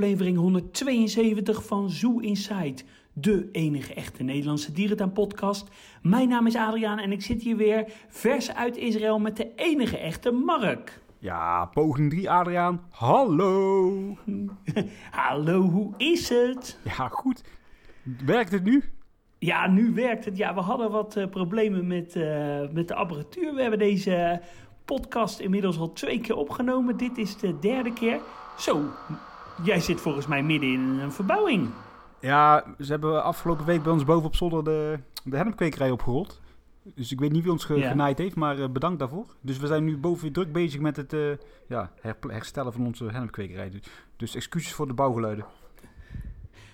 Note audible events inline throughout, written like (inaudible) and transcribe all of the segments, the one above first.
aflevering 172 van Zoo Inside, de enige echte Nederlandse dierentuin-podcast. Mijn naam is Adriaan en ik zit hier weer vers uit Israël met de enige echte Mark. Ja, poging 3 Adriaan. Hallo. (laughs) Hallo, hoe is het? Ja, goed. Werkt het nu? Ja, nu werkt het. Ja, we hadden wat eh, problemen met, eh, met de apparatuur. We hebben deze podcast inmiddels al twee keer opgenomen. Dit is de derde keer. Zo, jij zit volgens mij midden in een verbouwing. Ja, ze hebben afgelopen week bij ons boven op zolder de, de hennepkwekerij opgerold. Dus ik weet niet wie ons ge- Ja. genaaid heeft, maar eh, bedankt daarvoor. Dus we zijn nu boven weer druk bezig met het eh, ja, her- herstellen van onze hennepkwekerij. Dus, dus excuses voor de bouwgeluiden.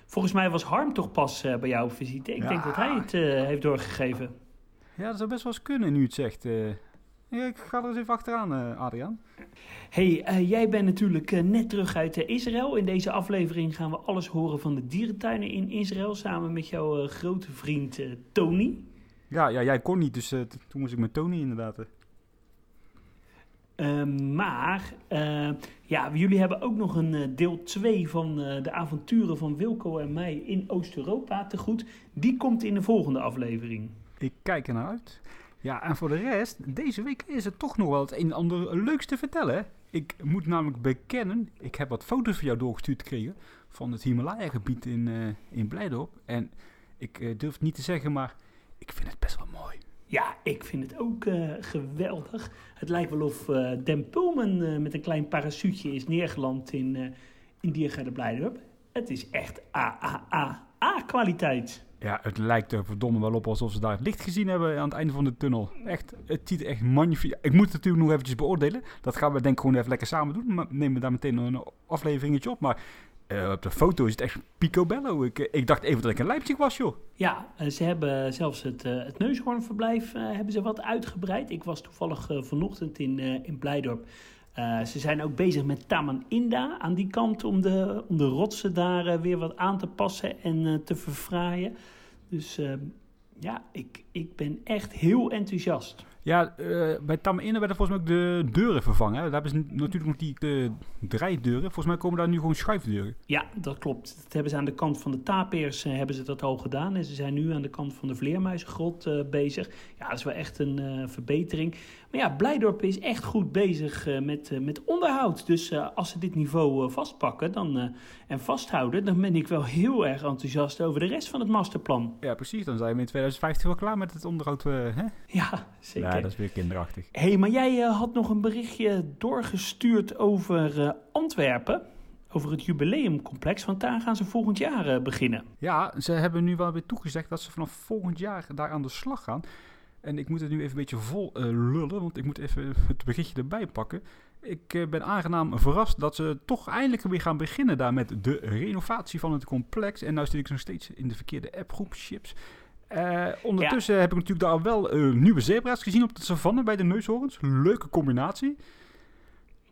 Volgens mij was Harm toch pas eh, bij jou op visite. Ik Ja. denk dat hij het heeft doorgegeven. Ja, dat zou best wel eens kunnen nu het zegt. Ja, ik ga er eens even achteraan, eh, Adriaan. hey, eh, jij bent natuurlijk eh, net terug uit Israël. In deze aflevering gaan we alles horen van de dierentuinen in Israël. Samen met jouw grote vriend Tony. Ja, ja, jij kon niet, dus toen moest ik met Tony inderdaad. eh. Ehm, maar ja, jullie hebben ook nog een deel 2 van de avonturen van Wilco en mij in Oost-Europa te goed. Die komt in de volgende aflevering. Ik kijk er naar uit. Ja, en voor de rest, deze week is het toch nog wel het een en ander leuks te vertellen. Ik moet namelijk bekennen, ik heb wat foto's van jou doorgestuurd gekregen van het Himalaya-gebied in, eh in Blijdorp. En ik eh, durf het niet te zeggen, maar ik vind het best wel mooi. Ja, ik vind het ook eh, geweldig. Het lijkt wel of Dan Pullman eh, met een klein parachutje is neergeland in, in Diergaarde Blijdorp. Het is echt AAA-kwaliteit. Ja, het lijkt er verdomme wel op alsof ze daar het licht gezien hebben aan het einde van de tunnel. Echt, het ziet echt magnifiek Ik moet het natuurlijk nog eventjes beoordelen. Dat gaan we denk ik gewoon even lekker samen doen. Maar nemen we daar meteen een afleveringetje op. Maar eh, op de foto is het echt picobello. Ik, eh, ik dacht even dat ik in Leipzig was, joh. Ja, eh, ze hebben zelfs het, eh, het neushoornverblijf hebben ze wat uitgebreid. Ik was toevallig vanochtend in, in Blijdorp. Ze zijn ook bezig met Taman Inda aan die kant om de, om de rotsen daar weer wat aan te passen en te verfraaien. Dus eh, ja, ik, ik ben echt heel enthousiast. Ja, eh, bij Tam Inne werden volgens mij ook de deuren vervangen. Hè. Daar hebben ze natuurlijk nog die de draaideuren. Volgens mij komen daar nu gewoon schuifdeuren. Ja, dat klopt. Dat hebben ze aan de kant van de tapeers eh, hebben ze dat al gedaan. En ze zijn nu aan de kant van de vleermuizengrot eh, bezig. Ja, dat is wel echt een verbetering. Maar ja, Blijdorp is echt goed bezig eh, met, eh, met onderhoud. Dus eh, als ze dit niveau vastpakken dan, en vasthouden... dan ben ik wel heel erg enthousiast over de rest van het masterplan. Ja, precies. Dan zijn we in 2015 wel klaar met het onderhoud. hè? Ja, zeker. Ja, dat is weer kinderachtig. Hé, hey, maar jij had nog een berichtje doorgestuurd over Antwerpen... Over het jubileumcomplex, want daar gaan ze volgend jaar beginnen. Ja, ze hebben nu wel weer toegezegd dat ze vanaf volgend jaar daar aan de slag gaan. En ik moet het nu even een beetje vol eh, lullen, want ik moet even het berichtje erbij pakken. Ik eh, ben aangenaam verrast dat ze toch eindelijk weer gaan beginnen daar met de renovatie van het complex. En nou zit ik nog steeds in de verkeerde appgroep, chips. Eh, ondertussen heb ik natuurlijk daar wel nieuwe zebra's gezien op de savanne bij de neushoorns. Leuke combinatie.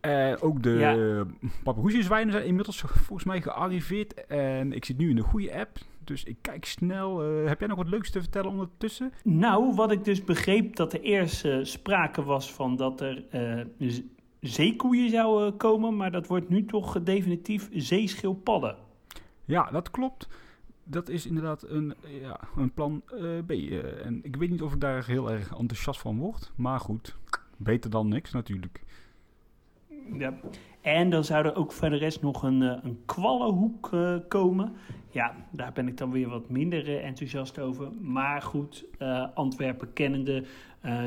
Eh, ook de Ja. zijn inmiddels volgens mij gearriveerd. En ik zit nu in de goede app. Dus ik kijk snel. Eh, heb jij nog wat leuks te vertellen ondertussen? Nou, wat ik dus begreep dat er eerst eh, sprake was van dat er zeekoeien zouden komen, maar dat wordt nu toch definitief zeeschildpadden. Ja, dat klopt. Dat is inderdaad een, ja, een plan B. En ik weet niet of ik daar heel erg enthousiast van word. Maar goed, beter dan niks natuurlijk. Ja. En dan zou er ook verder rest nog een, eh, een kwallenhoek eh, komen. Ja, daar ben ik dan weer wat minder eh, enthousiast over. Maar goed, eh, Antwerpen kennende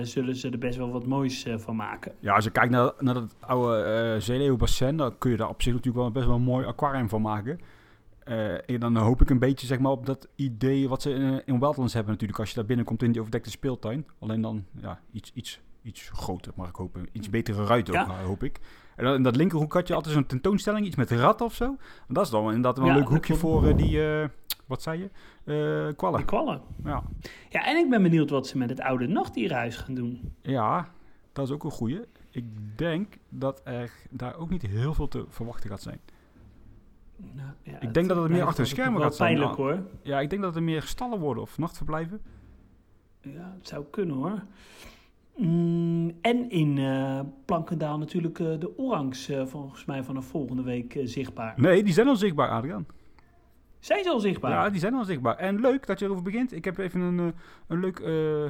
zullen ze er best wel wat moois van maken. Ja, als je kijkt naar, naar dat oude zeeleeuwbassin, dan kun je daar op zich natuurlijk wel best wel een mooi aquarium van maken. En dan hoop ik een beetje zeg maar, op dat idee wat ze in, in hebben natuurlijk. Als je daar binnenkomt in die overdekte speeltuin. Alleen dan ja, iets, iets, iets groter, mag ik hopen. Iets betere ruiten ook, Ja. hoop ik. En dan in dat linkerhoek had je altijd zo'n tentoonstelling, iets met ratten of zo. En dat is dan inderdaad wel een Ja, leuk hoekje voor eh, die, eh, wat zei je? Eh kwallen. Ja. Ja, en ik ben benieuwd wat ze met het oude nachtdierhuis gaan doen. ja, dat is ook een goeie. Ik denk dat er daar ook niet heel veel te verwachten gaat zijn. Nou, ja, Ik denk dat het meer achter de schermen gaat zijn. pijnlijk hoor. Ja, ik denk dat er meer stallen worden of nachtverblijven. Ja, het zou kunnen hoor. Mm, en in uh, Plankendaal natuurlijk uh, de orangs uh, volgens mij vanaf volgende week zichtbaar. Nee, die zijn al zichtbaar, Adriaan. Zijn ze al zichtbaar? Ja, die zijn al zichtbaar. En leuk dat je erover begint. Ik heb even een, een leuk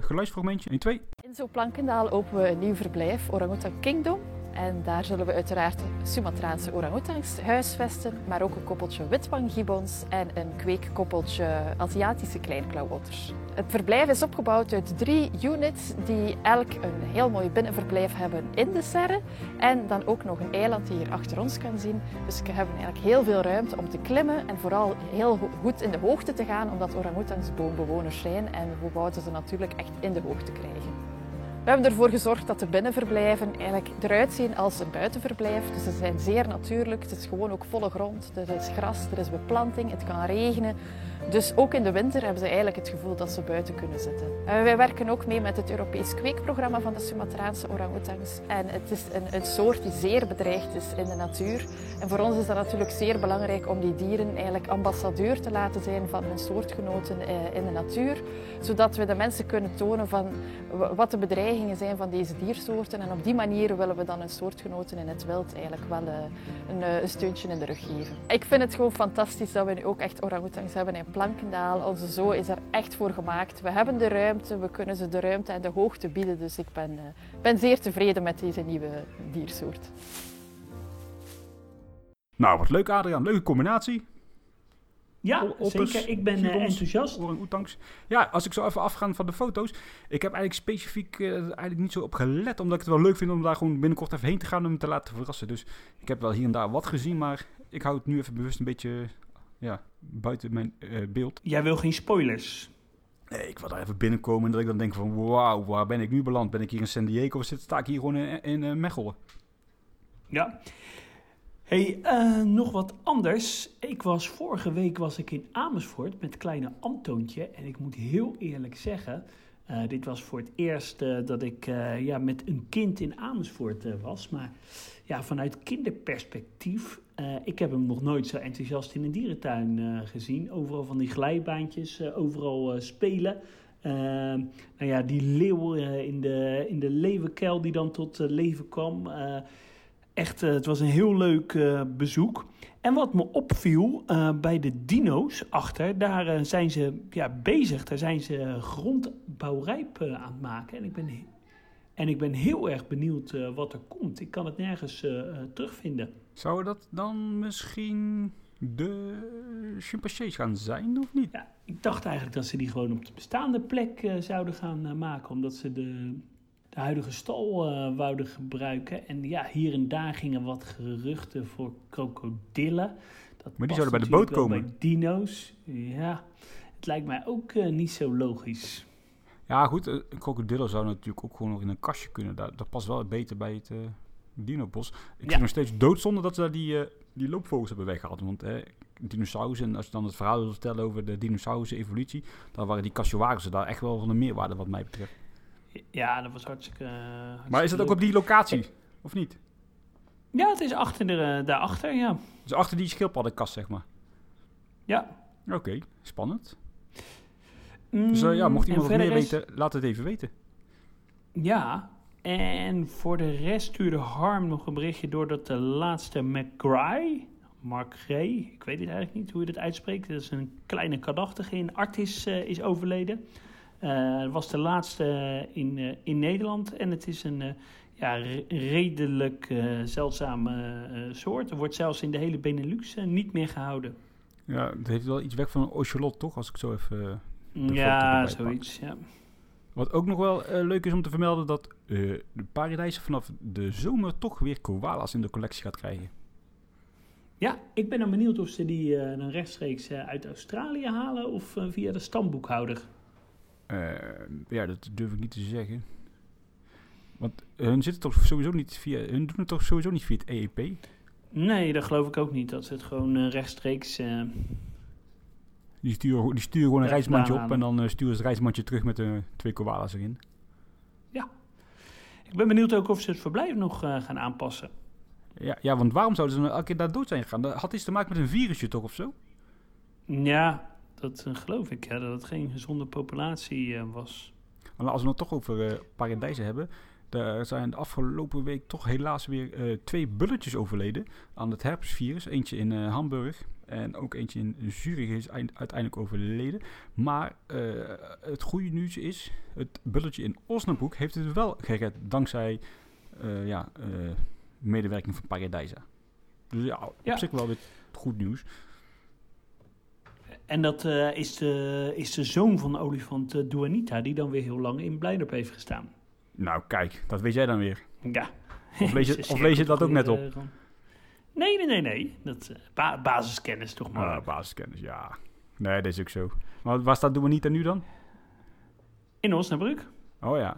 geluidsfragmentje in twee. In Zo Plankendaal openen we een nieuw verblijf, Orangutan Kingdom. En daar zullen we uiteraard Sumatraanse orangutangs huisvesten, maar ook een koppeltje witwanggibbons en een kweekkoppeltje Aziatische kleinklauwotters. Het verblijf is opgebouwd uit drie units die elk een heel mooi binnenverblijf hebben in de serre en dan ook nog een eiland die je hier achter ons kan zien. Dus we hebben eigenlijk heel veel ruimte om te klimmen en vooral heel goed in de hoogte te gaan, omdat orangutangs boombewoners zijn en we wouden ze natuurlijk echt in de hoogte krijgen. We hebben ervoor gezorgd dat de binnenverblijven eigenlijk eruit zien als een buitenverblijf. Dus ze zijn zeer natuurlijk. Het is gewoon ook volle grond. Er is gras, er is beplanting, het kan regenen. Dus ook in de winter hebben ze eigenlijk het gevoel dat ze buiten kunnen zitten. Uh, wij werken ook mee met het Europees kweekprogramma van de Sumatraanse orang-oetangs. En het is een, een, soort die zeer bedreigd is in de natuur. En voor ons is dat natuurlijk zeer belangrijk om die dieren eigenlijk ambassadeur te laten zijn van hun soortgenoten uh, in de natuur. Zodat we de mensen kunnen tonen van wat de bedreigingen zijn van deze diersoorten. En op die manier willen we dan hun soortgenoten in het wild eigenlijk wel uh, een, een, steuntje in de rug geven. Ik vind het gewoon fantastisch dat we nu ook echt orang-oetangs hebben in Plankendaal. Onze zoo is er echt voor gemaakt. We hebben de ruimte, we kunnen ze de ruimte en de hoogte bieden. Dus ik ben, uh, ben zeer tevreden met deze nieuwe diersoort. Nou, wat leuk Adriaan. Leuke combinatie. Ja, zeker. Ik ben uh, enthousiast. Orang-oetangs. Ja, als ik zo even afga van de foto's. Ik heb eigenlijk specifiek uh, eigenlijk niet zo op gelet. Omdat ik het wel leuk vind om daar gewoon binnenkort even heen te gaan. Om me te laten verrassen. Dus ik heb wel hier en daar wat gezien. Maar ik hou het nu even bewust een beetje ja, buiten mijn uh, beeld. Jij wil geen spoilers? Nee, ik wil daar even binnenkomen en dat ik dan denk van... Wauw, waar ben ik nu beland? Ben ik hier in San Diego of zit, sta ik hier gewoon in, in uh, Mechelen? Ja. Hey, uh, nog wat anders. Ik was vorige week was ik in Amersfoort met kleine Antoontje. En ik moet heel eerlijk zeggen... Uh, dit was voor het eerst uh, dat ik ja, met een kind in Amersfoort was. Maar ja, vanuit kinderperspectief uh, ik heb hem nog nooit zo enthousiast in een dierentuin uh, gezien. Overal van die glijbaantjes, uh, overal spelen. nou ja, die leeuw in, de, in de leeuwenkuil die dan tot leven kwam. echt, het was een heel leuk bezoek. En wat me opviel bij de dino's achter, daar zijn ze ja, bezig. Daar zijn ze grondbouwrijp aan het maken. En ik ben, en ik ben heel erg benieuwd wat er komt. Ik kan het nergens terugvinden. Zou dat dan misschien de chimpansees gaan zijn, of niet? Ja, ik dacht eigenlijk dat ze die gewoon op de bestaande plek zouden gaan maken. Omdat ze de, de huidige stal wouden gebruiken. En ja, hier en daar gingen wat geruchten voor krokodillen. Dat maar die zouden bij de boot komen? Bij dino's. Ja, het lijkt mij ook niet zo logisch. Ja, goed. Een krokodillen zou natuurlijk ook gewoon nog in een kastje kunnen. Dat, dat past wel beter bij het dinobos. Ik ja. vind nog steeds doodzonde dat ze daar die, uh, die loopvogels hebben weggehaald. Want eh, dinosaurussen, als je dan het verhaal wil vertellen over de dinosaurussen evolutie, dan waren die cassiowarussen daar echt wel van een meerwaarde wat mij betreft. Ja, dat was hartstikke... Uh, hartstikke maar is dat ook op die locatie, of niet? Ja, het is achter de, daarachter, ja. Dus achter die schildpaddenkast, zeg maar? Ja. Oké, spannend. Mm, dus ja, mocht iemand nog meer weten, laat het even weten. Ja, en voor de rest stuurde Harm nog een berichtje door dat de laatste McGray, Mark Gray, ik weet het eigenlijk niet hoe je dit uitspreekt, dat is een kleine kadachtige in Artis, uh, is overleden. Uh, dat was de laatste in, uh, in Nederland en het is een ja, redelijk zeldzame soort. Er wordt zelfs in de hele Benelux niet meer gehouden. Ja, het heeft wel iets weg van een ocelot, toch? Als ik zo even. Ja, zoiets, ja. Wat ook nog wel uh, leuk is om te vermelden, dat uh, de paradijzen vanaf de zomer toch weer koala's in de collectie gaat krijgen. Ja, ik ben dan benieuwd of ze die uh, dan rechtstreeks uit Australië halen of via de stamboekhouder. ja, dat durf ik niet te zeggen. Want hun zitten toch sowieso niet via, hun doen het toch sowieso niet via het EEP? Nee, dat geloof ik ook niet. Dat ze het gewoon rechtstreeks die sturen, die sturen gewoon een reismandje op en dan uh, sturen ze het reismandje terug met uh, twee koalas erin. Ja. Ik ben benieuwd ook of ze het verblijf nog uh, gaan aanpassen. Ja, ja, want waarom zouden ze nou elke keer daar dood zijn gegaan? Dat had iets te maken met een virusje toch of zo? Ja, dat geloof ik. Ja, dat het geen gezonde populatie was. Maar als we het toch over paradijzen hebben. Er zijn de afgelopen week toch helaas weer uh, twee bulletjes overleden aan het herpesvirus. Eentje in uh, Hamburg en ook eentje in Zurich is uiteindelijk overleden. Maar het goede nieuws is, het bulletje in Osnabrück heeft het wel gered dankzij ja, medewerking van Paradijsa. Dus ja, op ja. zich wel weer goed nieuws. En dat is, de, is de zoon van de olifant Duanita, die dan weer heel lang in Blijdorp heeft gestaan. Nou, kijk, dat weet jij dan weer. Ja. Of lees je, (laughs) of lees je dat ook net op? Nee, nee, nee, nee. Dat, ba basiskennis toch maar. Ah, basiskennis, ja. Nee, dat is ook zo. Maar waar staat Duanita nu dan? In Osnabrück. Oh ja.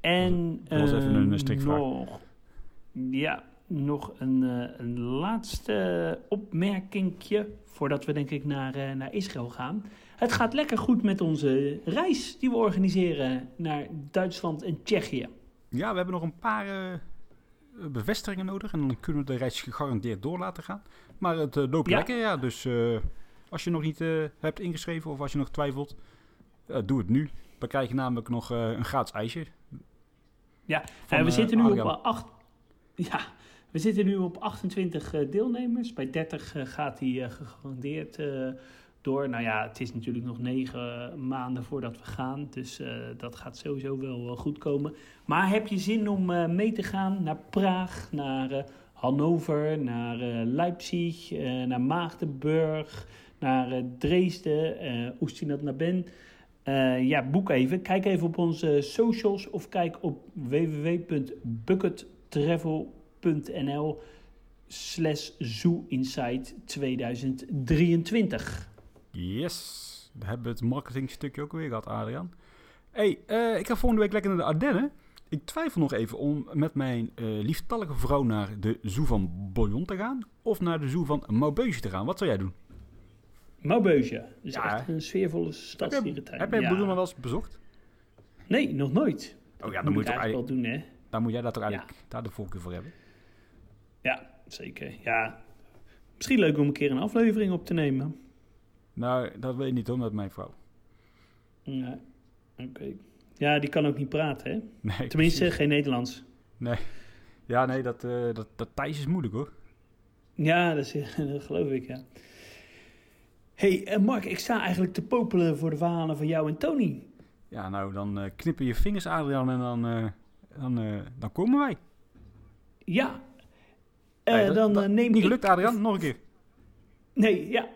En dat was even een strikvraag. nog, ja, nog een, uh, een laatste opmerkingje voordat we denk ik naar, uh, naar Israël gaan. Het gaat lekker goed met onze reis die we organiseren naar Duitsland en Tsjechië. Ja, we hebben nog een paar uh, bevestigingen nodig en dan kunnen we de reis gegarandeerd door laten gaan. Maar het loopt ja. lekker, ja. Dus als je nog niet hebt ingeschreven of als je nog twijfelt, doe het nu. Dan krijg je namelijk nog een gratis ijsje. Ja, we zitten nu op acht... Ja, we zitten nu op 28 uh, deelnemers. Bij 30 uh, gaat hij uh, gegarandeerd eh, door. Nou ja, het is natuurlijk nog negen maanden voordat we gaan. Dus dat gaat sowieso wel goed komen. Maar heb je zin om mee te gaan naar Praag, naar Hannover, naar Leipzig, naar Maagdenburg, naar Dresden, uh, naar Ben... ja, boek even. Kijk even op onze socials of kijk op www.buckettravel.com nl slash Zoo Insight 2023. Yes, daar hebben we het marketingstukje ook weer gehad, Adrian. hey, uh, ik ga volgende week lekker naar de Ardennen. Ik twijfel nog even om met mijn uh, lieftallige vrouw naar de Zoo van Bouillon te gaan... of naar de Zoo van Maubeuge te gaan. Wat zou jij doen? Maubeuge. is ja. echt een sfeervolle stadsdierentuin. Heb jij ja. Bouillon wel eens bezocht? Nee, nog nooit. Oh ja, dan moet, je eigenlijk wel doen, hè? Dan moet jij dat toch eigenlijk daar de voorkeur voor hebben. Ja, zeker. Ja, misschien leuk om een keer een aflevering op te nemen. Nou, dat weet je niet hoor, met mijn vrouw. Nee, oké. Ja, die kan ook niet praten, hè? (laughs) Nee, Tenminste, geen Nederlands. Nee. Ja, nee, dat, uh, dat, dat Thijs is moeilijk hoor. Ja, (laughs) dat, is, dat geloof ik, ja. hey, uh, Mark, ik sta eigenlijk te popelen voor de verhalen van jou en Tony. Ja, nou, dan uh, knippen je vingers, Adrian, en dan, dan, dan komen wij. Ja, uh, dan dat, neem niet gelukt, Adrian? Nog een keer. Nee, ja.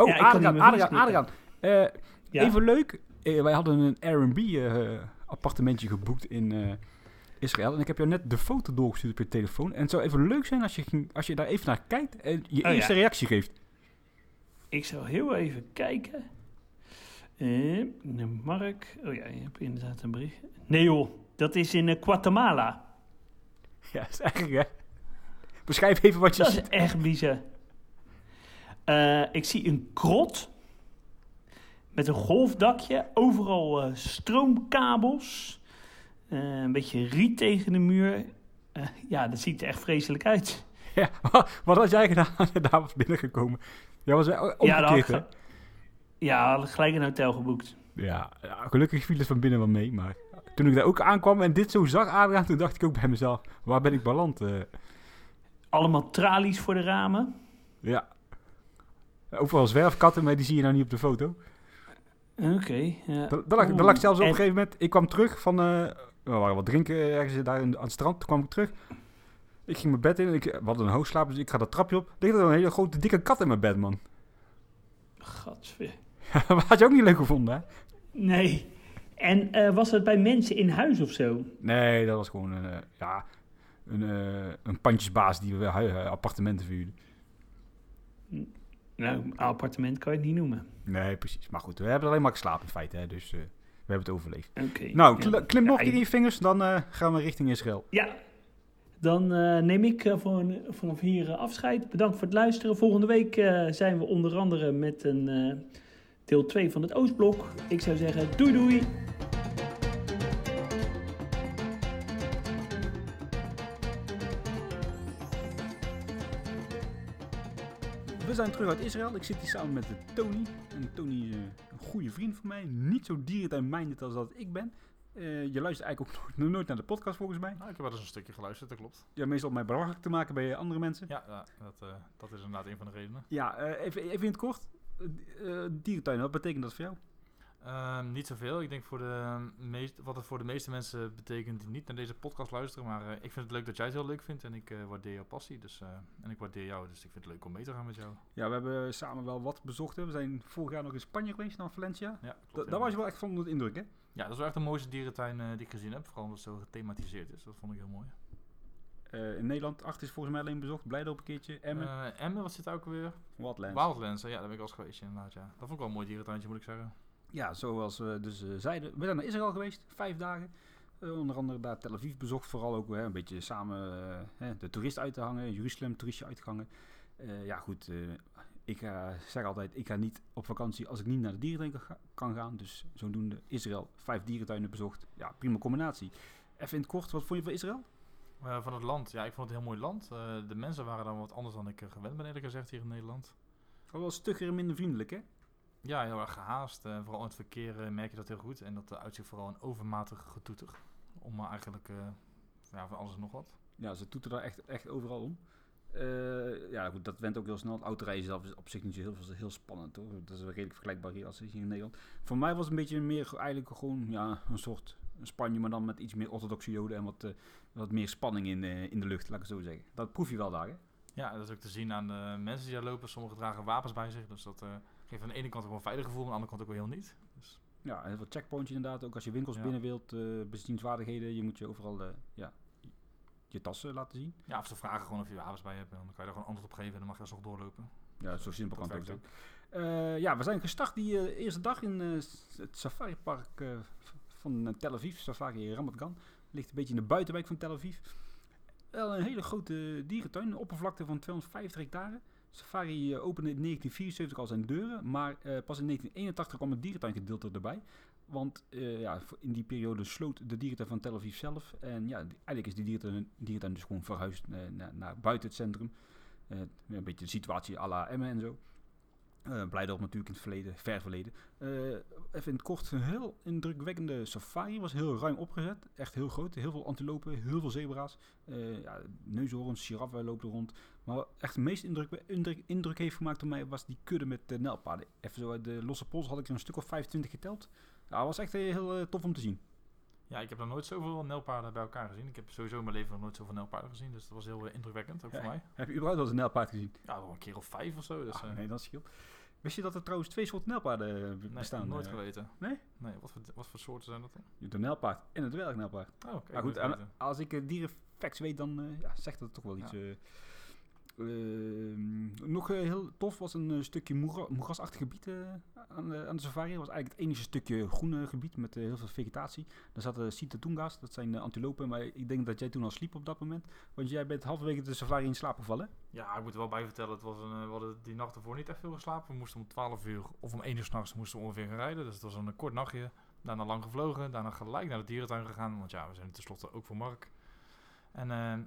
Oh, ja, Adrian, Adrian. Uh, ja? Even leuk. Uh, wij hadden een Airbnb appartementje geboekt in Israël. En ik heb jou net de foto doorgestuurd op je telefoon. En het zou even leuk zijn als je, als je daar even naar kijkt en je oh, eerste reactie geeft. Ik zou heel even kijken. Mark. Oh ja, je hebt inderdaad een bericht. Nee joh, dat is in Guatemala. Ja, dat is eigenlijk hè. Beschrijf even wat je ziet. Dat is echt bizar. Uh, ik zie een krot met een golfdakje, overal uh, stroomkabels, uh, een beetje riet tegen de muur. ja, dat ziet er echt vreselijk uit. (laughs) Ja, wat had jij gedaan als je daar was binnengekomen? Jij was omgekeerd, ja, hè? Ja, had gelijk een hotel geboekt. Ja, ja, gelukkig viel het van binnen wel mee, maar toen ik daar ook aankwam en dit zo zag, Adriaan, toen dacht ik ook bij mezelf, waar ben ik beland? Allemaal tralies voor de ramen. Ja. Overal zwerfkatten, maar die zie je nou niet op de foto. Oké. ja. dat, lag, lag zelfs op een gegeven moment. Ik kwam terug van. Uh, we waren wat drinken ergens daar aan het strand. Toen kwam ik terug. Ik ging mijn bed in. Ik, we hadden een hoogslaap, dus ik ga dat trapje op. Ligt er een hele grote dikke kat in mijn bed, man. Gadver. (laughs) had je ook niet leuk gevonden, hè? Nee. En uh, was dat bij mensen in huis of zo? Nee, dat was gewoon een. Uh, ja, een, uh, een pandjesbaas die we appartementen verhuurde. Nou, appartement kan je het niet noemen. Nee, precies. Maar goed, we hebben alleen maar geslapen in feite, hè, dus uh, we hebben het overleefd. Okay, nou, kl ja. klim nog ja, in je vingers, dan gaan we richting Israël. Ja, dan neem ik voor, vanaf hier afscheid. Bedankt voor het luisteren. Volgende week zijn we onder andere met een deel 2 van het Oostblok. Ik zou zeggen, doei doei! Zijn terug uit Israël. Ik zit hier samen met eh, Tony. En Tony is eh, een goede vriend van mij. Niet zo dierentuin-minded als dat ik ben. Eh, je luistert eigenlijk ook (laughs) nog nooit naar de podcast volgens mij. Nou, ik heb wel eens een stukje geluisterd, dat klopt. Ja, meestal om mij belachelijk te maken bij andere mensen. Ja, ja dat, eh, dat is inderdaad een van de redenen. Ja, eh, even, even in het kort. Eh, eh, dierentuin, wat betekent dat voor jou? Ehm, niet zoveel. Ik denk voor de meest, wat het voor de meeste mensen betekent die niet naar deze podcast luisteren. Maar eh, ik vind het leuk dat jij het heel leuk vindt en ik eh, waardeer jouw passie. Dus, eh, en ik waardeer jou, dus ik vind het leuk om mee te gaan met jou. Ja, we hebben samen wel wat bezocht. Hè. We zijn vorig jaar nog in Spanje geweest, naar Valencia. Ja, Da- klopt, daar was je wel echt van onder de indruk, hè? Ja, dat is wel echt de mooiste dierentuin die ik gezien heb. Vooral omdat het zo gethematiseerd is. Dat vond ik heel mooi. In Nederland, acht is volgens mij alleen bezocht. Blijdorp een keertje, Emmen, Emmen, wat zit daar ook weer? Wildlands. Wildlands, ja, daar ben ik al eens geweest inderdaad, ja. Dat vond ik wel een mooi dierentuintje, moet ik zeggen. Ja, zoals we dus eh, zeiden. We zijn naar Israël geweest, vijf dagen. Eh, onder andere daar Tel Aviv bezocht. Vooral ook hè, een beetje samen eh, hè, de toerist uit te hangen. Jeruzalem, toeristje uitgehangen. Eh ja, goed. ik zeg altijd, ik ga niet op vakantie als ik niet naar de dierentuin kan ga- kan gaan. Dus zodoende Israël, vijf dierentuinen bezocht. Ja, prima combinatie. Even in het kort, wat vond je van Israël? Van het land, ja, ik vond het een heel mooi land. De mensen waren dan wat anders dan ik gewend ben, eerlijk gezegd, hier in Nederland. Wel stugger en minder vriendelijk, hè? Ja, heel erg gehaast. eh, vooral in het verkeer eh, merk je dat heel goed. En dat uh, uitzicht vooral een overmatig getoeter. Om eigenlijk, eh, ja, van alles en nog wat. Ja, ze toeten daar echt, echt overal om. Eh, ja, goed, dat went ook heel snel. Het autorijden zelf is op zich niet zo heel, veel- heel spannend, hoor. Dat is wel redelijk vergelijkbaar hier als hier in Nederland. Voor mij was het een beetje meer eigenlijk gewoon ja, een soort Spanje, maar dan met iets meer orthodoxe joden en wat, eh, wat meer spanning in, eh, in de lucht, laat ik het zo zeggen. Dat proef je wel daar, hè? Ja, dat is ook te zien aan de mensen die daar lopen. Sommigen dragen wapens bij zich. Dus dat eh, geeft aan de ene kant ook wel een veilig gevoel. Aan de andere kant ook wel heel niet. Dus, Ja, heel veel checkpoints inderdaad. Ook als je winkels Ja. binnen wilt, eh bezienswaardigheden, je moet je overal eh, ja, je tassen laten zien. ja, of ze vragen gewoon of je wapens bij hebt. En dan kan je daar gewoon antwoord op geven. En dan mag je alsnog doorlopen. Ja, zo simpel kan het ook zijn. Eh, ja, we zijn gestart die eerste dag in het safaripark van Tel Aviv, Safari Ramat Gan. Ligt een beetje in de buitenwijk van Tel Aviv. Wel een hele grote dierentuin, een oppervlakte van 250 hectare. Safari eh, opende in 1974 al zijn deuren, maar eh, pas in 1981 kwam het dierentuingedeelte erbij. Want eh, ja, in die periode sloot de dierentuin van Tel Aviv zelf. En ja, eigenlijk is die dierentuin, dierentuin dus gewoon verhuisd naar, naar buiten het centrum. Een beetje de situatie à la en zo. Eh Blijdorp natuurlijk in het verleden, ver verleden. Eh, even in het kort, een heel indrukwekkende safari. Was heel ruim opgezet. Echt heel groot. Heel veel antilopen, heel veel zebra's. Eh ja, neushoorns, giraffen lopen er rond. Maar echt de meeste indruk, indruk, heeft gemaakt op mij was die kudde met de nelpaarden. Even zo uit de losse pols had ik er een stuk of 25 geteld. Ja, was echt heel tof om te zien. Ja, ik heb nog nooit zoveel nelpaarden bij elkaar gezien. Ik heb sowieso in mijn leven nog nooit zoveel nelpaarden gezien. Dus dat was heel eh, indrukwekkend, ook Ja. voor mij. Heb je überhaupt wel eens een nelpaard gezien? Ja, wel een keer of vijf of zo. Dus, Ah, eh, nee, dat scheelt. Wist je dat er trouwens twee soorten nelpaarden eh, nee, bestaan? nooit geweten. Nee? Nee, wat voor, wat voor soorten zijn dat dan? Je hebt een nelpaard en een dwergnelpaard. Oh, oké. Maar goed, als ik dierenfacts weet, dan ja, zegt dat toch wel iets. Ja. Ehm, nog eh, heel tof was een eh, stukje moera- moerasachtig gebied eh, aan, de, aan de safari. Dat was eigenlijk het enige stukje groene gebied met heel veel vegetatie. Daar zaten Citatunga's, dat zijn antilopen. Maar ik denk dat jij toen al sliep op dat moment. Want jij bent halverwege de safari in slaap gevallen. Ja, ik moet er wel bij vertellen, het was een, we hadden die nacht ervoor niet echt veel geslapen. We moesten om 12 uur of om 1 uur s'nachts moesten we ongeveer gaan rijden. Dus het was een kort nachtje. Daarna lang gevlogen, daarna gelijk naar de dierentuin gegaan. Want ja, we zijn tenslotte ook voor Mark. En eh,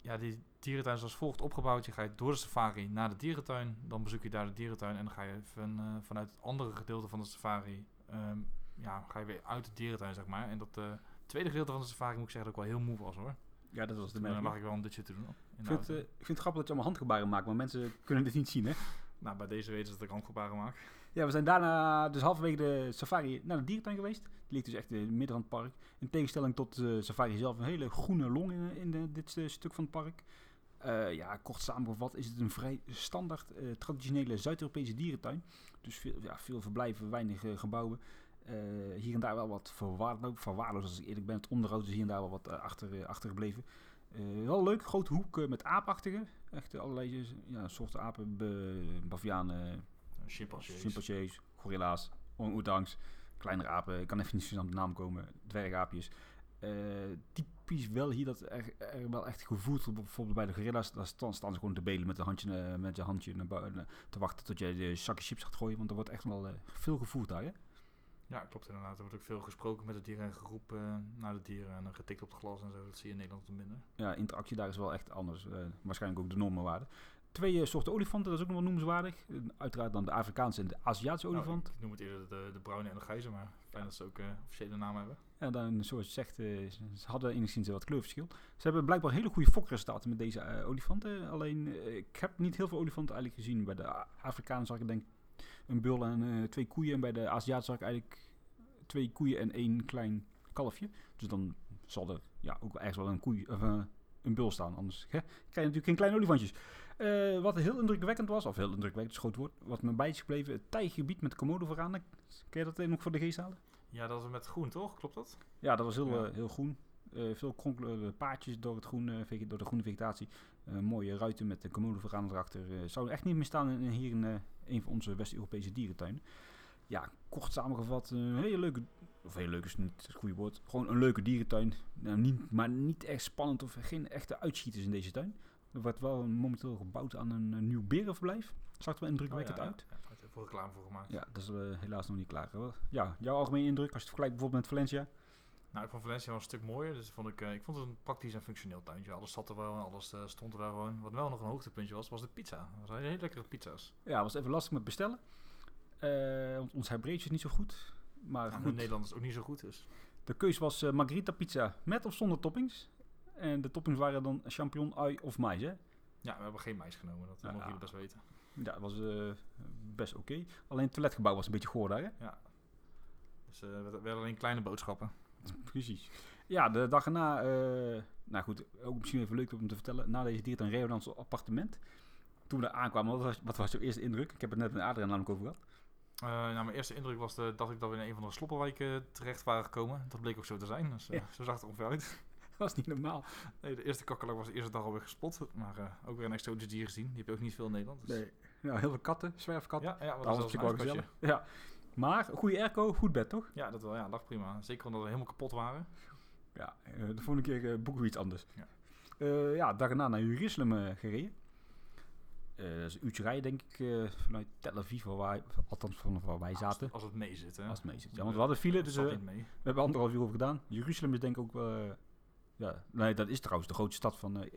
ja, die dierentuin is als volgt opgebouwd. Je gaat door de safari naar de dierentuin. Dan bezoek je daar de dierentuin. En dan ga je van, eh, vanuit het andere gedeelte van de safari... ehm, ja, ga je weer uit de dierentuin, zeg maar. En dat eh, tweede gedeelte van de safari moet ik zeggen dat ik wel heel moe was, hoor. Ja, dat was de merk. lag ik wel een dutje te doen. Ik vind, eh, ik vind het grappig dat je allemaal handgebaren maakt, maar mensen kunnen dit niet zien, hè? (laughs) Nou, bij deze weten ze dat ik handgebaren maak. (laughs) Ja, we zijn daarna dus halverwege de safari naar de dierentuin geweest. Die ligt dus echt in het midden van het park. In tegenstelling tot de safari zelf een hele groene long in, in de- dit stuk van het park. Eh, ja, kort samengevat is het een vrij standaard eh, traditionele Zuid-Europese dierentuin. Dus veel, ja, veel verblijven, weinig eh, gebouwen. Hier en daar wel wat verwaarloosd, verwaarloosd als ik eerlijk ben. Het onderhoud is hier en daar wel wat achter, achtergebleven. Wel leuk, grote hoek met aapachtige. Echt allerlei ja, soorten apen, bavianen, Chimpansees. gorilla's, orang-oetangs, kleinere apen. Ik kan even niet zo aan de naam komen. Dwergaapjes. Typisch wel hier dat er, er wel echt gevoeld wordt. Bijvoorbeeld bij de gorilla's, daar staan, staan ze gewoon te belen met een handje, eh, met je handje naar buiten. eh, te wachten tot jij de zakje chips gaat gooien. Want er wordt echt wel eh, veel gevoerd daar, hè? Ja, klopt inderdaad. Er wordt ook veel gesproken met de dieren en geroepen naar de dieren en dan getikt op het glas en zo. Dat zie je in Nederland wat minder. Ja, interactie daar is wel echt anders. waarschijnlijk ook de normenwaarde. twee soorten olifanten, dat is ook nog wel noemenswaardig. Uiteraard dan de Afrikaanse en de Aziatische Nou, olifant. ik noem het eerder de, de bruine en de grijze, maar fijn dat ze ook officiële naam hebben. Dan, zoals je zegt, ze hadden enigszins wat kleurverschil. Ze hebben blijkbaar hele goede fokresultaten met deze eh, olifanten. Alleen, eh, ik heb niet heel veel olifanten eigenlijk gezien. Bij de Afrikanen zag ik denk een bul en eh, twee koeien. En bij de Aziaten zag ik eigenlijk twee koeien en één klein kalfje. Dus dan zal er ja, ook ergens wel een koei of een bul staan. Anders hè, krijg je natuurlijk geen kleine olifantjes. Wat heel indrukwekkend was, of heel indrukwekkend is woord, wat me bij is gebleven, het tijgebied met komodo vooraan. Kun je dat nog voor de geest halen? Ja, dat is met groen, toch? Klopt dat? Ja, dat was heel, Ja. eh, heel groen. Eh, veel kronkelende paadjes door, het groene, door de groene vegetatie. Eh, mooie ruiten met de komodo vooraan erachter. Eh zou echt niet meer staan in, hier in een van onze West-Europese dierentuinen. Ja, kort samengevat, een hele leuke, of heel leuk is niet het goede woord, gewoon een leuke dierentuin. Nou, niet, maar niet echt spannend of geen echte uitschieters in deze tuin. Er wordt wel momenteel gebouwd aan een, nieuw berenverblijf. Zag er wel indrukwekkend Oh, ja, uit. Ja, veel reclame voor gemaakt. Ja, dat is eh, helaas nog niet klaar. Ja, jouw algemene indruk als je het vergelijkt bijvoorbeeld met Valencia? Nou, ik vond Valencia wel een stuk mooier. Dus vond ik, eh, ik vond het een praktisch en functioneel tuintje. Alles zat er wel en alles eh, stond er wel gewoon. Wat wel nog een hoogtepuntje was, was de pizza. Dat waren hele lekkere pizza's. Ja, was even lastig met bestellen. Want ons herbreedje is niet zo goed. Maar Ja, goed, in Nederland is het ook niet zo goed, dus. de keus was margarita pizza met of zonder toppings. En de toppings waren dan champignon, ui of mais. Hè? Ja, we hebben geen mais genomen. Dat Ja, mogen jullie best weten. Ja, dat was eh, best oké. Alleen het toiletgebouw was een beetje goor daar. Hè? Dus eh, we we hadden alleen kleine boodschappen. Precies. Ja, de dag erna, eh, nou goed, ook misschien even leuk om te vertellen. Na deze we naar ons appartement. Toen we daar aankwamen, wat was, wat was jouw eerste indruk? Ik heb het net met Adriaan namelijk over gehad. Eh, nou, mijn eerste indruk was de, dat ik dat we in een van de sloppenwijken terecht waren gekomen. Dat bleek ook zo te zijn. Dus Ja. zo zag het er ongeveer uit. Dat (laughs) was niet normaal. Nee, de eerste kakkerlak was de eerste dag alweer gespot. Maar eh, ook weer een exotisch dier gezien. Die heb je ook niet veel in Nederland. Dus. Ja, heel veel katten, zwerfkatten. Ja, ja, dat was zich wel gezellig. Ja. Maar, goede airco, goed bed toch? Ja, dat wel. Ja, lag prima. Zeker omdat we helemaal kapot waren. Ja, eh, de volgende keer eh, boeken we iets anders. Ja. Eh, ja, dag erna naar Jeruzalem gereden. Eh, dat is een uurtje rijden, denk ik, vanuit Tel Aviv, waar wij, althans vanaf waar wij zaten. als het mee zit, hè. Als het mee zit. Ja, want we hadden file, dus we hebben anderhalf uur over gedaan. Jeruzalem is denk ik ook wel... ja, nee, dat is trouwens de grootste stad van eh,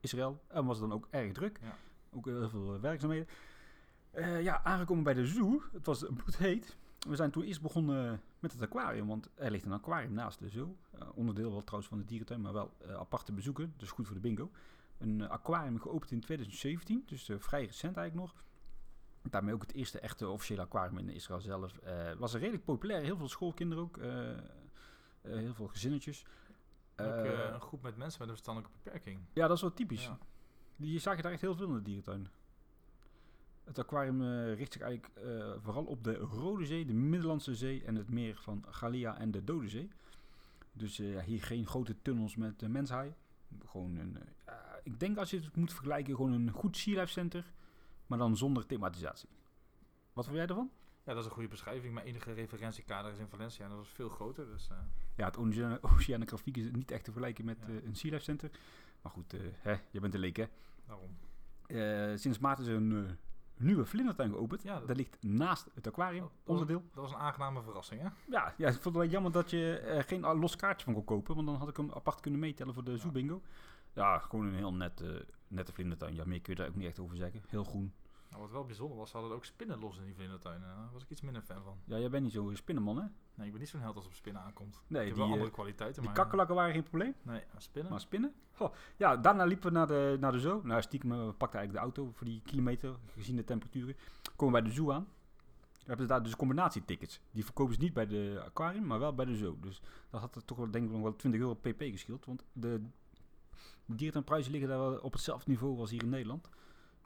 Israël. En was dan ook erg druk. Ja. Ook heel veel eh, werkzaamheden. Eh, ja, aangekomen bij de zoo. Het was bloedheet. We zijn toen eerst begonnen met het aquarium, want er ligt een aquarium naast de zoo. Onderdeel wel trouwens van de dierentuin, maar wel eh, apart te bezoeken. Dus goed voor de bingo. Een aquarium geopend in 2017, dus vrij recent eigenlijk nog. Daarmee ook het eerste echte officiële aquarium in Israël zelf. Was er redelijk populair, heel veel schoolkinderen ook. heel veel gezinnetjes. Ook eh, Eh, een groep met mensen met een verstandelijke beperking. ja, dat is wel typisch. Ja. Die zag je daar echt heel veel in de dierentuin. Het aquarium eh, richt zich eigenlijk vooral op de Rode Zee, de Middellandse Zee en het meer van Gallia en de Dode Zee. Dus hier geen grote tunnels met menshaaien. Gewoon een, ik denk als je het moet vergelijken, gewoon een goed Sea Life Center, maar dan zonder thematisatie. Wat vind jij ervan? Ja, dat is een goede beschrijving. Mijn enige referentiekader is in Valencia en dat is veel groter. Dus eh, Ja, het (laughs) Oceanografiek is niet echt te vergelijken met Ja. eh, een Sea Life Center. Maar goed, eh, hè, je bent een leek hè. daarom. Sinds maart is er een nieuwe vlindertuin geopend. Ja, dat- dat ligt naast het aquarium, Oh, dat was- onderdeel. Dat was een aangename verrassing, hè? Ja, ja, ik vond het wel jammer dat je er geen ah, los kaartje van kon kopen. Want dan had ik hem apart kunnen meetellen voor de Ja. Zoo Bingo. Ja, gewoon een heel net, nette vlindertuin. Ja, meer kun je daar ook niet echt over zeggen. Heel groen. Nou, wat wel bijzonder was, ze hadden ook spinnen los in die vlindertuin. Daar was ik iets minder fan van. Ja, jij bent niet zo'n spinnenman, hè? Nee, ik ben niet zo'n held als op spinnen aankomt. Nee, ik heb die, wel eh, andere kwaliteiten, Die maar... kakkelakken waren geen probleem. Nee, maar spinnen? Maar spinnen? Goh. Ja, daarna liepen we naar de, naar de zoo. Nou, stiekem, eh, we pakten eigenlijk de auto voor die kilometer, gezien de temperaturen. Komen we bij de zoo aan. We hebben daar dus combinatietickets. Die verkopen ze niet bij de aquarium, maar wel bij de zoo. Dus dat had er toch wel, denk ik, nog wel 20 euro pp geschild. Want de dierentuinprijzen liggen daar wel op hetzelfde niveau als hier in Nederland.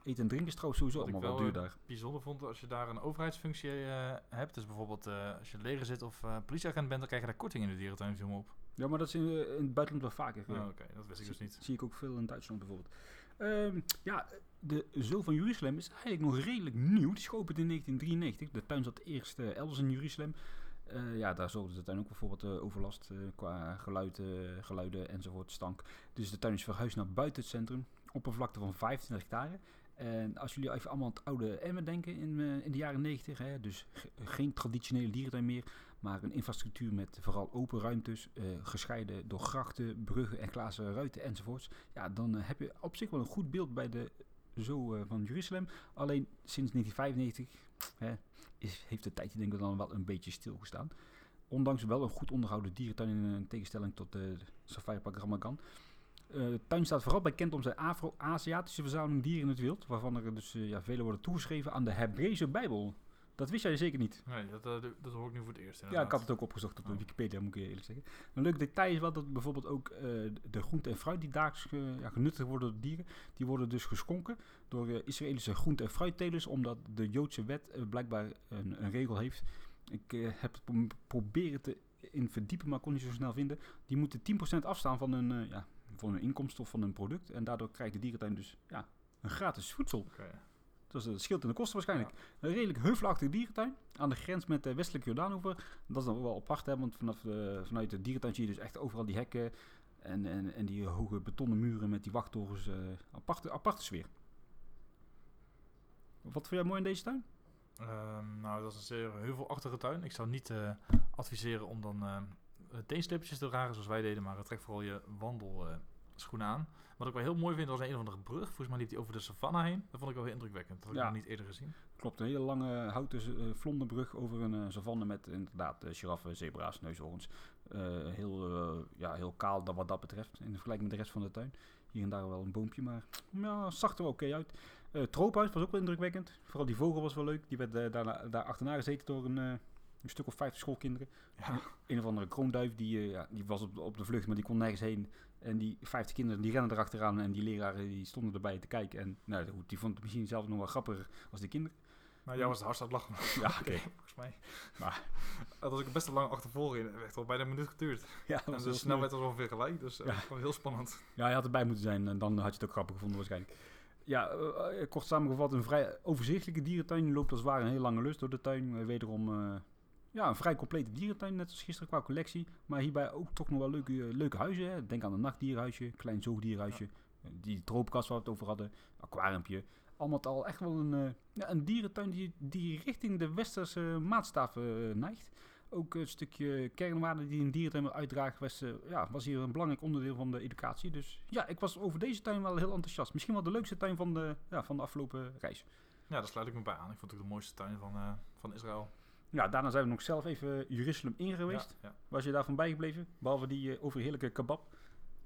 Eten en drinken is trouwens sowieso Wat ik allemaal wel wel, duur eh, daar. bijzonder vond, als je daar een overheidsfunctie eh, hebt, dus bijvoorbeeld eh, als je leger zit of politieagent bent, dan krijg je daar korting in de dierentuin, op. Ja, maar dat is in, in het buitenland wel vaker. Oh. Oké, dat wist ik dus niet. Zie ik ook veel in Duitsland bijvoorbeeld. Ehm, ja, de Zoo van Jeruzalem is eigenlijk nog redelijk nieuw. Die is geopend in 1993. De tuin zat eerst elders in Jeruzalem. Ja, daar zorgde de tuin ook bijvoorbeeld uh, overlast qua geluid, geluiden enzovoort, stank. Dus de tuin is verhuisd naar buiten het centrum. Oppervlakte van 25 hectare. En als jullie even allemaal aan het oude Emmen denken in, eh, in de jaren 90, hè, dus ge- geen traditionele dierentuin meer, maar een infrastructuur met vooral open ruimtes, eh, gescheiden door grachten, bruggen en glazen ruiten enzovoorts. Ja, dan eh, heb je op zich wel een goed beeld bij de zo van Jeruzalem. Alleen sinds 1995 hè, is, heeft de tijdje denk ik dan wel een beetje stilgestaan. Ondanks wel een goed onderhouden dierentuin in tegenstelling tot de Safari Park Ramagan. Eh, de tuin staat vooral bekend om zijn Afro-Aziatische verzameling dieren in het wild. Waarvan er dus eh, ja, vele worden toegeschreven aan de Hebreeuwse Bijbel. Dat wist jij zeker niet. Nee, dat, eh, dat hoor ik nu voor het eerst. Ja, ik had het ook opgezocht op Oh. Wikipedia, moet ik je eerlijk zeggen. Een leuk detail is wel dat bijvoorbeeld ook eh, de groente en fruit die daags ja, genuttigd worden door dieren, die worden dus geschonken door eh, Israëlische groente- en fruittelers, omdat de Joodse wet eh, blijkbaar een, een regel heeft. Ik eh, heb het pro- proberen te in verdiepen, maar kon niet zo snel vinden. Die moeten 10% afstaan van hun, eh, ja, van hun inkomsten of van hun product. En daardoor krijgt de dierentuin dus ja, een gratis voedsel. Oké. Dus dat scheelt in de kosten waarschijnlijk. Een redelijk heuvelachtige dierentuin aan de grens met de westelijke Jordaanover. Dat is dan wel apart, hè, want vanaf de, vanuit de dierentuin zie je dus echt overal die hekken en, en, en die hoge betonnen muren met die wachttorens. eh aparte, aparte sfeer. Wat vind jij mooi in deze tuin? Ehm, nou, dat is een zeer heuvelachtige tuin. Ik zou niet eh, adviseren om dan uh, teenslipjes te dragen zoals wij deden, maar trek vooral je wandelschoenen aan. Wat ik wel heel mooi vind, was een of andere brug. Volgens mij liep die over de savanne heen. Dat vond ik wel heel indrukwekkend. Dat had ik nog niet eerder gezien. Klopt, een hele lange houten uh, vlonderbrug over een uh, savanne met inderdaad giraffen, zebra's, neushoorns. Uh, heel, ja, heel kaal dat wat dat betreft in vergelijking met de rest van de tuin. Hier en daar wel een boompje, maar ja, zag er wel oké okay uit. Uh, troophuis was ook wel indrukwekkend. Vooral die vogel was wel leuk. Die werd daar, daar achterna gezeten door een, een stuk of vijftig schoolkinderen. Ja. Een of andere kroonduif, die, uh, ja, die was op, op de vlucht, maar die kon nergens heen. En die vijftig kinderen, die rennen erachteraan. En die leraren, die stonden erbij te kijken. En nou, die vond het misschien zelf nog wel grappiger als die kinderen. Maar jij was het hardst het lachen. (laughs) Ja, oké. Okay. (laughs) Volgens mij. Maar. (laughs) Dat was ik best een lang achtervolging. Het heeft al bijna een minuut geduurd. Ja, en de snelheid was ongeveer gelijk. Dus uh, ja. heel spannend. Ja, je had erbij moeten zijn. En dan had je het ook grappig gevonden waarschijnlijk. Ja, uh, kort samengevat, een vrij overzichtelijke dierentuin. Je loopt als het ware een hele lange lust door de tuin. Uh, wederom uh, ja, een vrij complete dierentuin, net als gisteren qua collectie. Maar hierbij ook toch nog wel leuke, leuke huizen. Hè. Denk aan een nachtdierhuisje, klein zoogdierhuisje. Ja. Die troopkast waar we het over hadden, aquariumpje. Allemaal al echt wel een, ja, een dierentuin die, die richting de westerse maatstaven neigt. Ook een stukje kernwaarde die een dierentuin uitdraagt, was, ja, was hier een belangrijk onderdeel van de educatie. Dus ja, ik was over deze tuin wel heel enthousiast. Misschien wel de leukste tuin van de, ja, van de afgelopen reis. Ja, daar sluit ik me bij aan. Ik vond het ook de mooiste tuin van, uh, van Israël. Ja, daarna zijn we nog zelf even Jeruzalem in geweest. Ja, ja. Was je daarvan bijgebleven? Behalve die uh, overheerlijke kebab.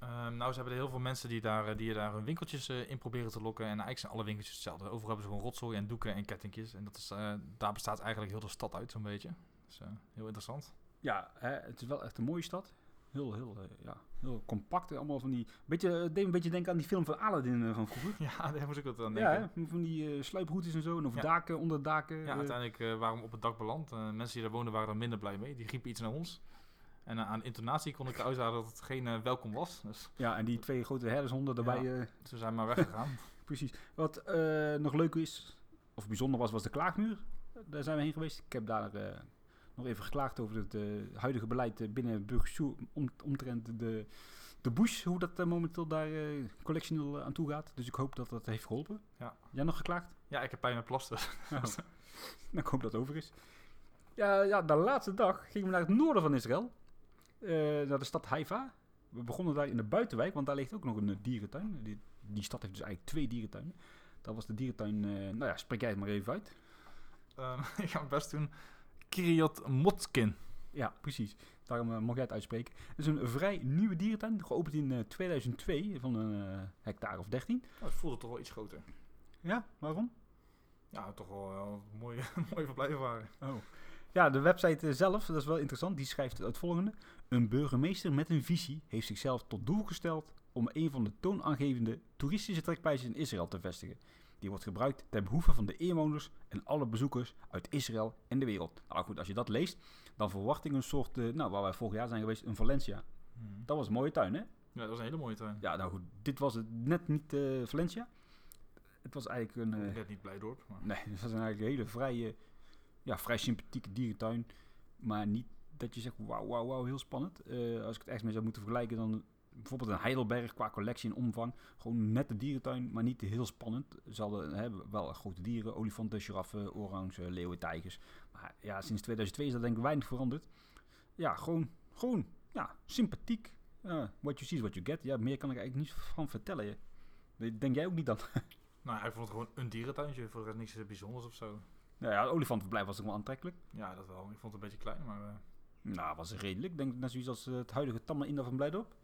Um, nou, ze hebben er heel veel mensen die daar, die daar hun winkeltjes uh, in proberen te lokken. En eigenlijk zijn alle winkeltjes hetzelfde. Overal hebben ze gewoon rotzooi en doeken en kettingjes. En dat is, uh, daar bestaat eigenlijk heel de stad uit, zo'n beetje. Dus heel interessant. Ja, hè, het is wel echt een mooie stad. Heel, heel, uh, ja, heel compact. Allemaal van die. Beetje, deed een beetje denken aan die film van Aladdin van vroeger. (laughs) Ja, daar moest ik wat aan denken. Ja, van die uh, sluiproutes en zo. En over ja. daken, onder daken. Ja, uiteindelijk uh, waren we op het dak beland. Uh, mensen die daar woonden waren er minder blij mee. Die riepen iets naar ons. En aan intonatie kon ik uitzagen dat het geen welkom was. Dus, ja, en die twee grote herdershonden daarbij. Ja, ze zijn maar weggegaan. (laughs) Precies. Wat nog leuk is, of bijzonder was, was de klaagmuur. Daar zijn we heen geweest. Ik heb daar nog even geklaagd over het huidige beleid binnen Burgersoe om, omtrent de, de bush. Hoe dat momenteel daar collectioneel aan toe gaat. Dus ik hoop dat dat heeft geholpen. Ja. Jij nog geklaagd? Ja, ik heb pijn met plasten. (laughs) Nou, ik hoop dat het over is. Ja, ja, de laatste dag gingen we naar het noorden van Israël. Naar de stad Haifa. We begonnen daar in de buitenwijk, want daar ligt ook nog een dierentuin. Die, die, stad heeft dus eigenlijk twee dierentuinen. Dat was de dierentuin, uh, nou ja, spreek jij het maar even uit. Um, (laughs) ik ga het best doen. Kiryat Motskin. Ja, precies. Daarom uh, mocht jij het uitspreken. Het is een vrij nieuwe dierentuin, geopend in uh, 2002 van een uh, hectare of 13. Oh, het voelde toch wel iets groter. Ja, waarom? Ja, toch wel een mooie, (laughs) mooie verblijf waren. Oh. Ja, de website zelf, dat is wel interessant, die schrijft het volgende. Een burgemeester met een visie heeft zichzelf tot doel gesteld om een van de toonaangevende toeristische trekpleizen in Israël te vestigen. Die wordt gebruikt ten behoeve van de inwoners en alle bezoekers uit Israël en de wereld. Nou goed, als je dat leest, dan verwacht ik een soort, uh, nou waar wij vorig jaar zijn geweest, een Valencia. Hmm. Dat was een mooie tuin, hè? Ja, dat was een hele mooie tuin. Ja, nou goed, dit was het net niet uh, Valencia. Het was eigenlijk een... Uh, net niet Blijdorp. Maar... Nee, het was eigenlijk een hele vrije, ja, vrij sympathieke dierentuin. Maar niet dat je zegt, wauw, wauw, wauw, heel spannend. Als ik het echt mee zou moeten vergelijken, dan bijvoorbeeld een Heidelberg qua collectie en omvang. Gewoon net de dierentuin, maar niet heel spannend. Ze hadden hebben wel grote dieren, olifanten, giraffen, orangs, leeuwen, tijgers. Maar ja, sinds 2002 is dat denk ik weinig veranderd. Ja, gewoon, gewoon, ja, sympathiek. Uh, what you see is what you get. Ja, meer kan ik eigenlijk niet van vertellen. Denk jij ook niet dan? (laughs) Nou, ik vond het gewoon een dierentuintje. Voor de rest niks eh, bijzonders of zo. Nou ja, het olifantenverblijf was ook wel aantrekkelijk. Ja, dat wel. Ik vond het een beetje klein, maar... eh, Nou, was redelijk. Ik denk net zoiets als eh, het huidige Tamme Inda van Blijdorp.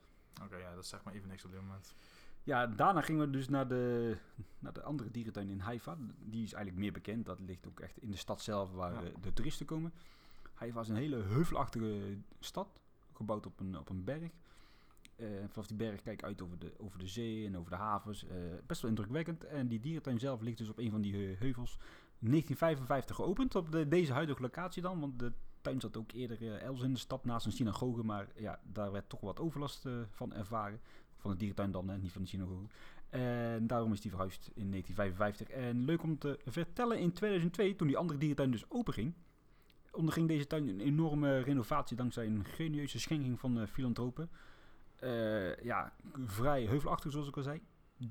Oké, ja, dat zegt maar even niks op dit moment. Ja, daarna gingen we dus naar de, naar de andere dierentuin in Haifa. Die is eigenlijk meer bekend. Dat ligt ook echt in de stad zelf waar Ja. de toeristen komen. Haifa is een hele heuvelachtige stad, gebouwd op een, op een berg. Eh, vanaf die berg kijk uit over de, over de zee en over de havens. Eh, best wel indrukwekkend. En die dierentuin zelf ligt dus op een van die heuvels. 1955 geopend op de, deze huidige locatie dan. Want de tuin zat ook eerder eh, elders in de stad naast een synagoge. Maar ja, daar werd toch wat overlast eh, van ervaren. Van de dierentuin dan, hè, niet van de synagoge. En daarom is die verhuisd in 1955. En leuk om te vertellen, in 2002, toen die andere dierentuin dus open ging, onderging deze tuin een enorme renovatie dankzij een genieuze schenking van eh, filantropen. Ja, vrij heuvelachtig zoals ik al zei.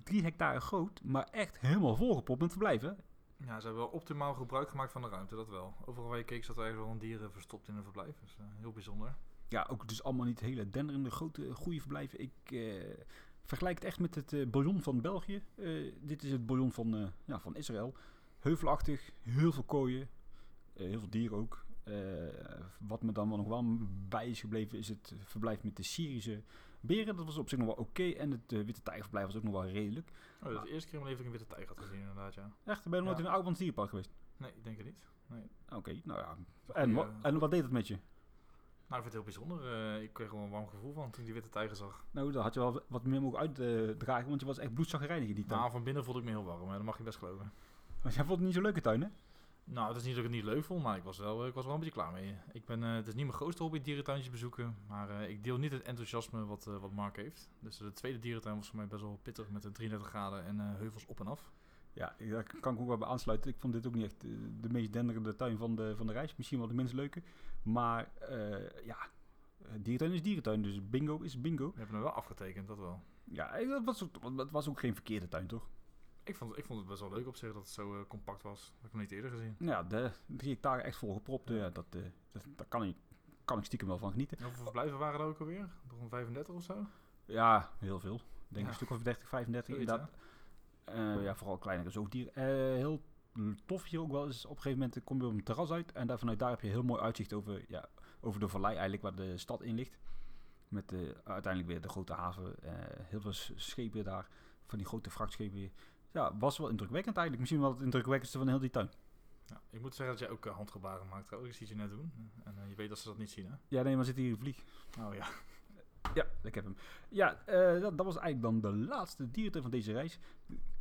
Drie hectare groot, maar echt helemaal volgepropt met verblijven. Ja, ze hebben wel optimaal gebruik gemaakt van de ruimte, dat wel. Overal waar je keek zat er eigenlijk wel een dieren verstopt in een verblijf. Dus eh, heel bijzonder. Ja, ook dus allemaal niet hele denderende, grote, goede verblijven. Ik eh, vergelijk het echt met het eh bouillon van België. Dit is het bouillon van, ja, van Israël. Heuvelachtig, heel veel kooien, heel veel dieren ook. Wat me dan wel nog wel bij is gebleven is het verblijf met de Syrische beren. Dat was op zich nog wel oké. En het eh, witte tijgerverblijf was ook nog wel redelijk. Oh, dat is de eerste keer in mijn leven dat ik een witte tijger had gezien, inderdaad, ja. Echt, ben je nooit in een Oudmans dierenpark geweest? Nee, ik denk het niet. Nee. Oké, nou ja. En, en wat deed het met je? Nou, ik vind het heel bijzonder. Eh, ik kreeg wel een warm gevoel van toen ik die witte tijger zag. Nou, daar had je wel wat meer mogen uitdragen, want je was echt bloedzaggerijnig in die tuin. Nou, van binnen voelde ik me heel warm, hè. dat mag je best geloven. Want jij vond het niet zo'n leuke tuin, hè? Nou, het is niet dat ik het niet leuk vond, maar ik was wel, ik was wel een beetje klaar mee. Ik ben, eh, het is niet mijn grootste hobby, dierentuintjes bezoeken. Maar eh, ik deel niet het enthousiasme wat, eh, wat Mark heeft. Dus de tweede dierentuin was voor mij best wel pittig met een 33 graden en eh, heuvels op en af. Ja, daar kan ik ook wel bij aansluiten. Ik vond dit ook niet echt eh, de meest denderende tuin van de, van de reis. Misschien wel de minst leuke. Maar eh, ja, eh, dierentuin is dierentuin. Dus bingo is bingo. We hebben hem wel afgetekend, dat wel. Ja, eh, dat was, dat was ook geen verkeerde tuin, toch? Ik vond, ik vond het best wel leuk op zich dat het zo eh, compact was. Dat heb ik nog niet eerder gezien. Ja, de hectare echt vol gepropt. Ja, dat, eh, dat, daar kan ik, kan ik stiekem wel van genieten. En hoeveel verblijven waren er ook alweer? Een 35 of zo? Ja, heel veel. Ik denk Ja. een stuk of 30, 35 Zoiets, inderdaad. Eh, ja, vooral kleinere zoogdieren. Heel tof hier ook wel is, op een gegeven moment kom je op een terras uit en daar, vanuit daar heb je heel mooi uitzicht over, ja, over de vallei eigenlijk waar de stad in ligt. Met de, uiteindelijk weer de grote haven, heel veel schepen daar, van die grote vrachtschepen weer. Ja, was wel indrukwekkend eigenlijk. Misschien wel het indrukwekkendste van heel die tuin. Ja, ik moet zeggen dat jij ook eh, handgebaren maakt trouwens. Ik zie je net doen. En eh, je weet dat ze dat niet zien, hè? Ja, nee, maar zit hier een vlieg. Oh ja. Ja, ik heb hem. Ja, eh, dat, dat was eigenlijk dan de laatste dierentuin van deze reis.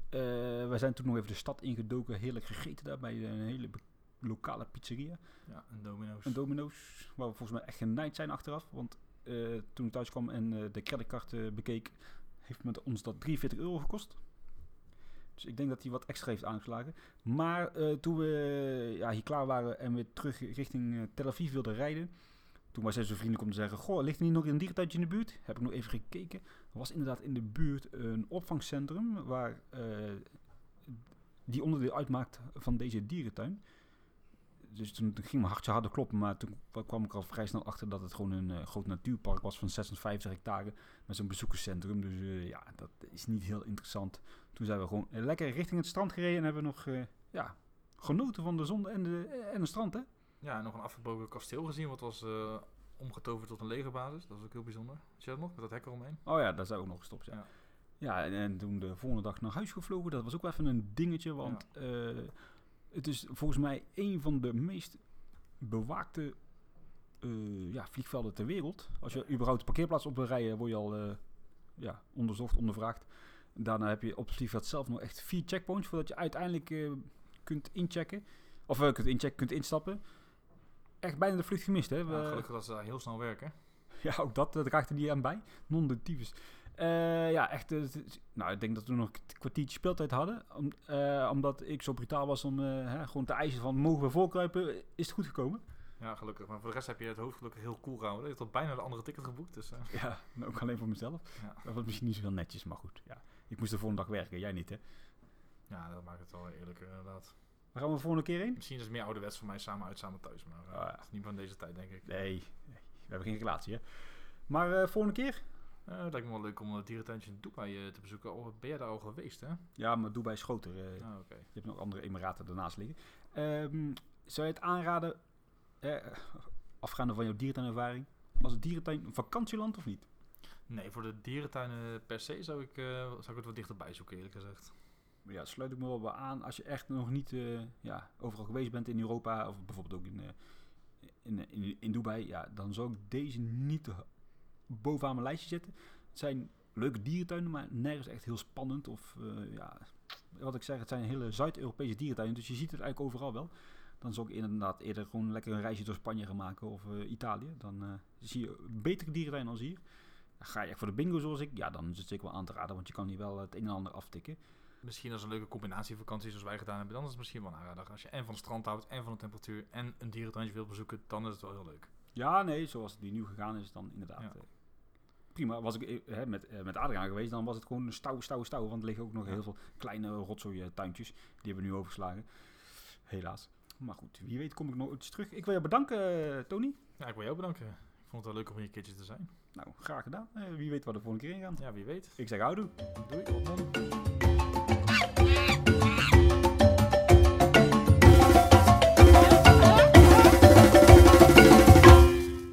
Eh wij zijn toen nog even de stad ingedoken, heerlijk gegeten daar bij een hele lokale pizzeria. Ja, een domino's. Een Domino's, waar we volgens mij echt genaaid zijn achteraf. Want toen ik thuis kwam en de creditcard bekeek, heeft met ons dat 43 euro gekost. Dus ik denk dat hij wat extra heeft aangeslagen. Maar eh, toen we ja, hier klaar waren en we terug richting eh, Tel Aviv wilden rijden, toen was hij zo vriendelijk zeggen: Goh, ligt er niet nog een dierentuintje in de buurt? Heb ik nog even gekeken. Er was inderdaad in de buurt een opvangcentrum waar eh, die onderdeel uitmaakt van deze dierentuin. Dus toen ging mijn hartje harder kloppen, maar toen kwam ik al vrij snel achter dat het gewoon een eh, groot natuurpark was van 56 hectare met zo'n bezoekerscentrum. Dus eh, ja, dat is niet heel interessant. Toen zijn we gewoon eh, lekker richting het strand gereden en hebben we nog ja, genoten van de zon en, de, en het strand. Hè? Ja, en nog een afgebroken kasteel gezien, wat was omgetoverd tot een legerbasis. Dat was ook heel bijzonder. Zie je dat nog, met dat hek eromheen? Oh ja, daar zijn we ook nog gestopt. Ja, Ja. ja. en, en toen de volgende dag naar huis gevlogen. Dat was ook wel even een dingetje, want het is volgens mij een van de meest bewaakte eh, ja, vliegvelden ter wereld. Als je überhaupt de parkeerplaats op wil rijden, word je al eh, ja, onderzocht, ondervraagd. Daarna heb je op het vliegveld zelf nog echt vier checkpoints voordat je uiteindelijk eh, kunt inchecken. Of kunt inchecken, kunt instappen. Echt bijna de vlucht gemist, hè? Ja, gelukkig dat ze daar heel snel werken. (laughs) ja, ook dat, dat er niet aan bij. Non de tyfus. Eh, ja, echt. eh, het nou, ik denk dat we nog een kwartiertje speeltijd hadden. Om, eh, omdat ik zo brutaal was om hè, gewoon te eisen van... mogen we voorkruipen? Is het goed gekomen? Ja, gelukkig. Maar voor de rest heb je het hoofd gelukkig heel cool gehouden. Je hebt al bijna de andere ticket geboekt. Dus, Ja, nou, ook alleen voor mezelf. ja. Dat was misschien niet zo heel netjes, maar goed. Ja. Ik moest de volgende dag werken, jij niet, hè? ja, dat maakt het wel eerlijker inderdaad. Waar gaan we de volgende keer heen? Misschien is het meer ouderwets voor mij samen uit, samen thuis. Maar Ah, ja. dat is niet van deze tijd, denk ik. Nee, nee, we hebben geen relatie, hè? Maar volgende keer? Eh, het lijkt me wel leuk om het dierentuintje in Dubai eh, te bezoeken. Oh, ben jij daar al geweest, hè? Ja, maar Dubai is groter. eh. Ah. Je hebt nog andere emiraten daarnaast liggen. Ehm, zou je het aanraden, eh, afgaande van jouw dierentuinervaring, als het dierentuin een vakantieland of niet? Nee, voor de dierentuinen per se zou ik, eh, zou ik het wat dichterbij zoeken, eerlijk gezegd. Maar ja, sluit ik me wel bij aan. Als je echt nog niet eh, ja, overal geweest bent in Europa, of bijvoorbeeld ook in, eh, in, in, in Dubai, ja, dan zou ik deze niet bovenaan mijn lijstje zetten. Het zijn leuke dierentuinen, maar nergens echt heel spannend. Of eh, ja, wat ik zeg, het zijn hele Zuid-Europese dierentuinen, dus je ziet het eigenlijk overal wel. Dan zou ik inderdaad eerder gewoon lekker een reisje door Spanje gaan maken of eh, Italië. Dan eh, zie je betere dierentuinen als hier. Ga je echt voor de bingo zoals ik, ja, dan is het zeker wel aan te raden, want je kan hier wel het een en ander aftikken. Misschien als een leuke combinatievakantie zoals wij gedaan hebben, dan is het misschien wel een aanrader. Als je en van het strand houdt, en van de temperatuur, en een dierentuintje wilt bezoeken, dan is het wel heel leuk. Ja, nee, zoals het die nu gegaan is, dan inderdaad. Ja. Eh, prima. Was ik eh, hè, met, eh, met Adriaan geweest, dan was het gewoon stouw, stouw, stouw. Want er liggen ook nog heel veel kleine rotzooi tuintjes. Die hebben we nu overgeslagen. Helaas. Maar goed, wie weet kom ik nog iets terug. Ik wil je bedanken, eh, Tony. Ja, ik wil jou bedanken. Ik vond het wel leuk om hier een keertje te zijn. Nou, graag gedaan. Eh, wie weet wat de volgende keer in gaan. Ja, wie weet. Ik zeg houdoe. Doei.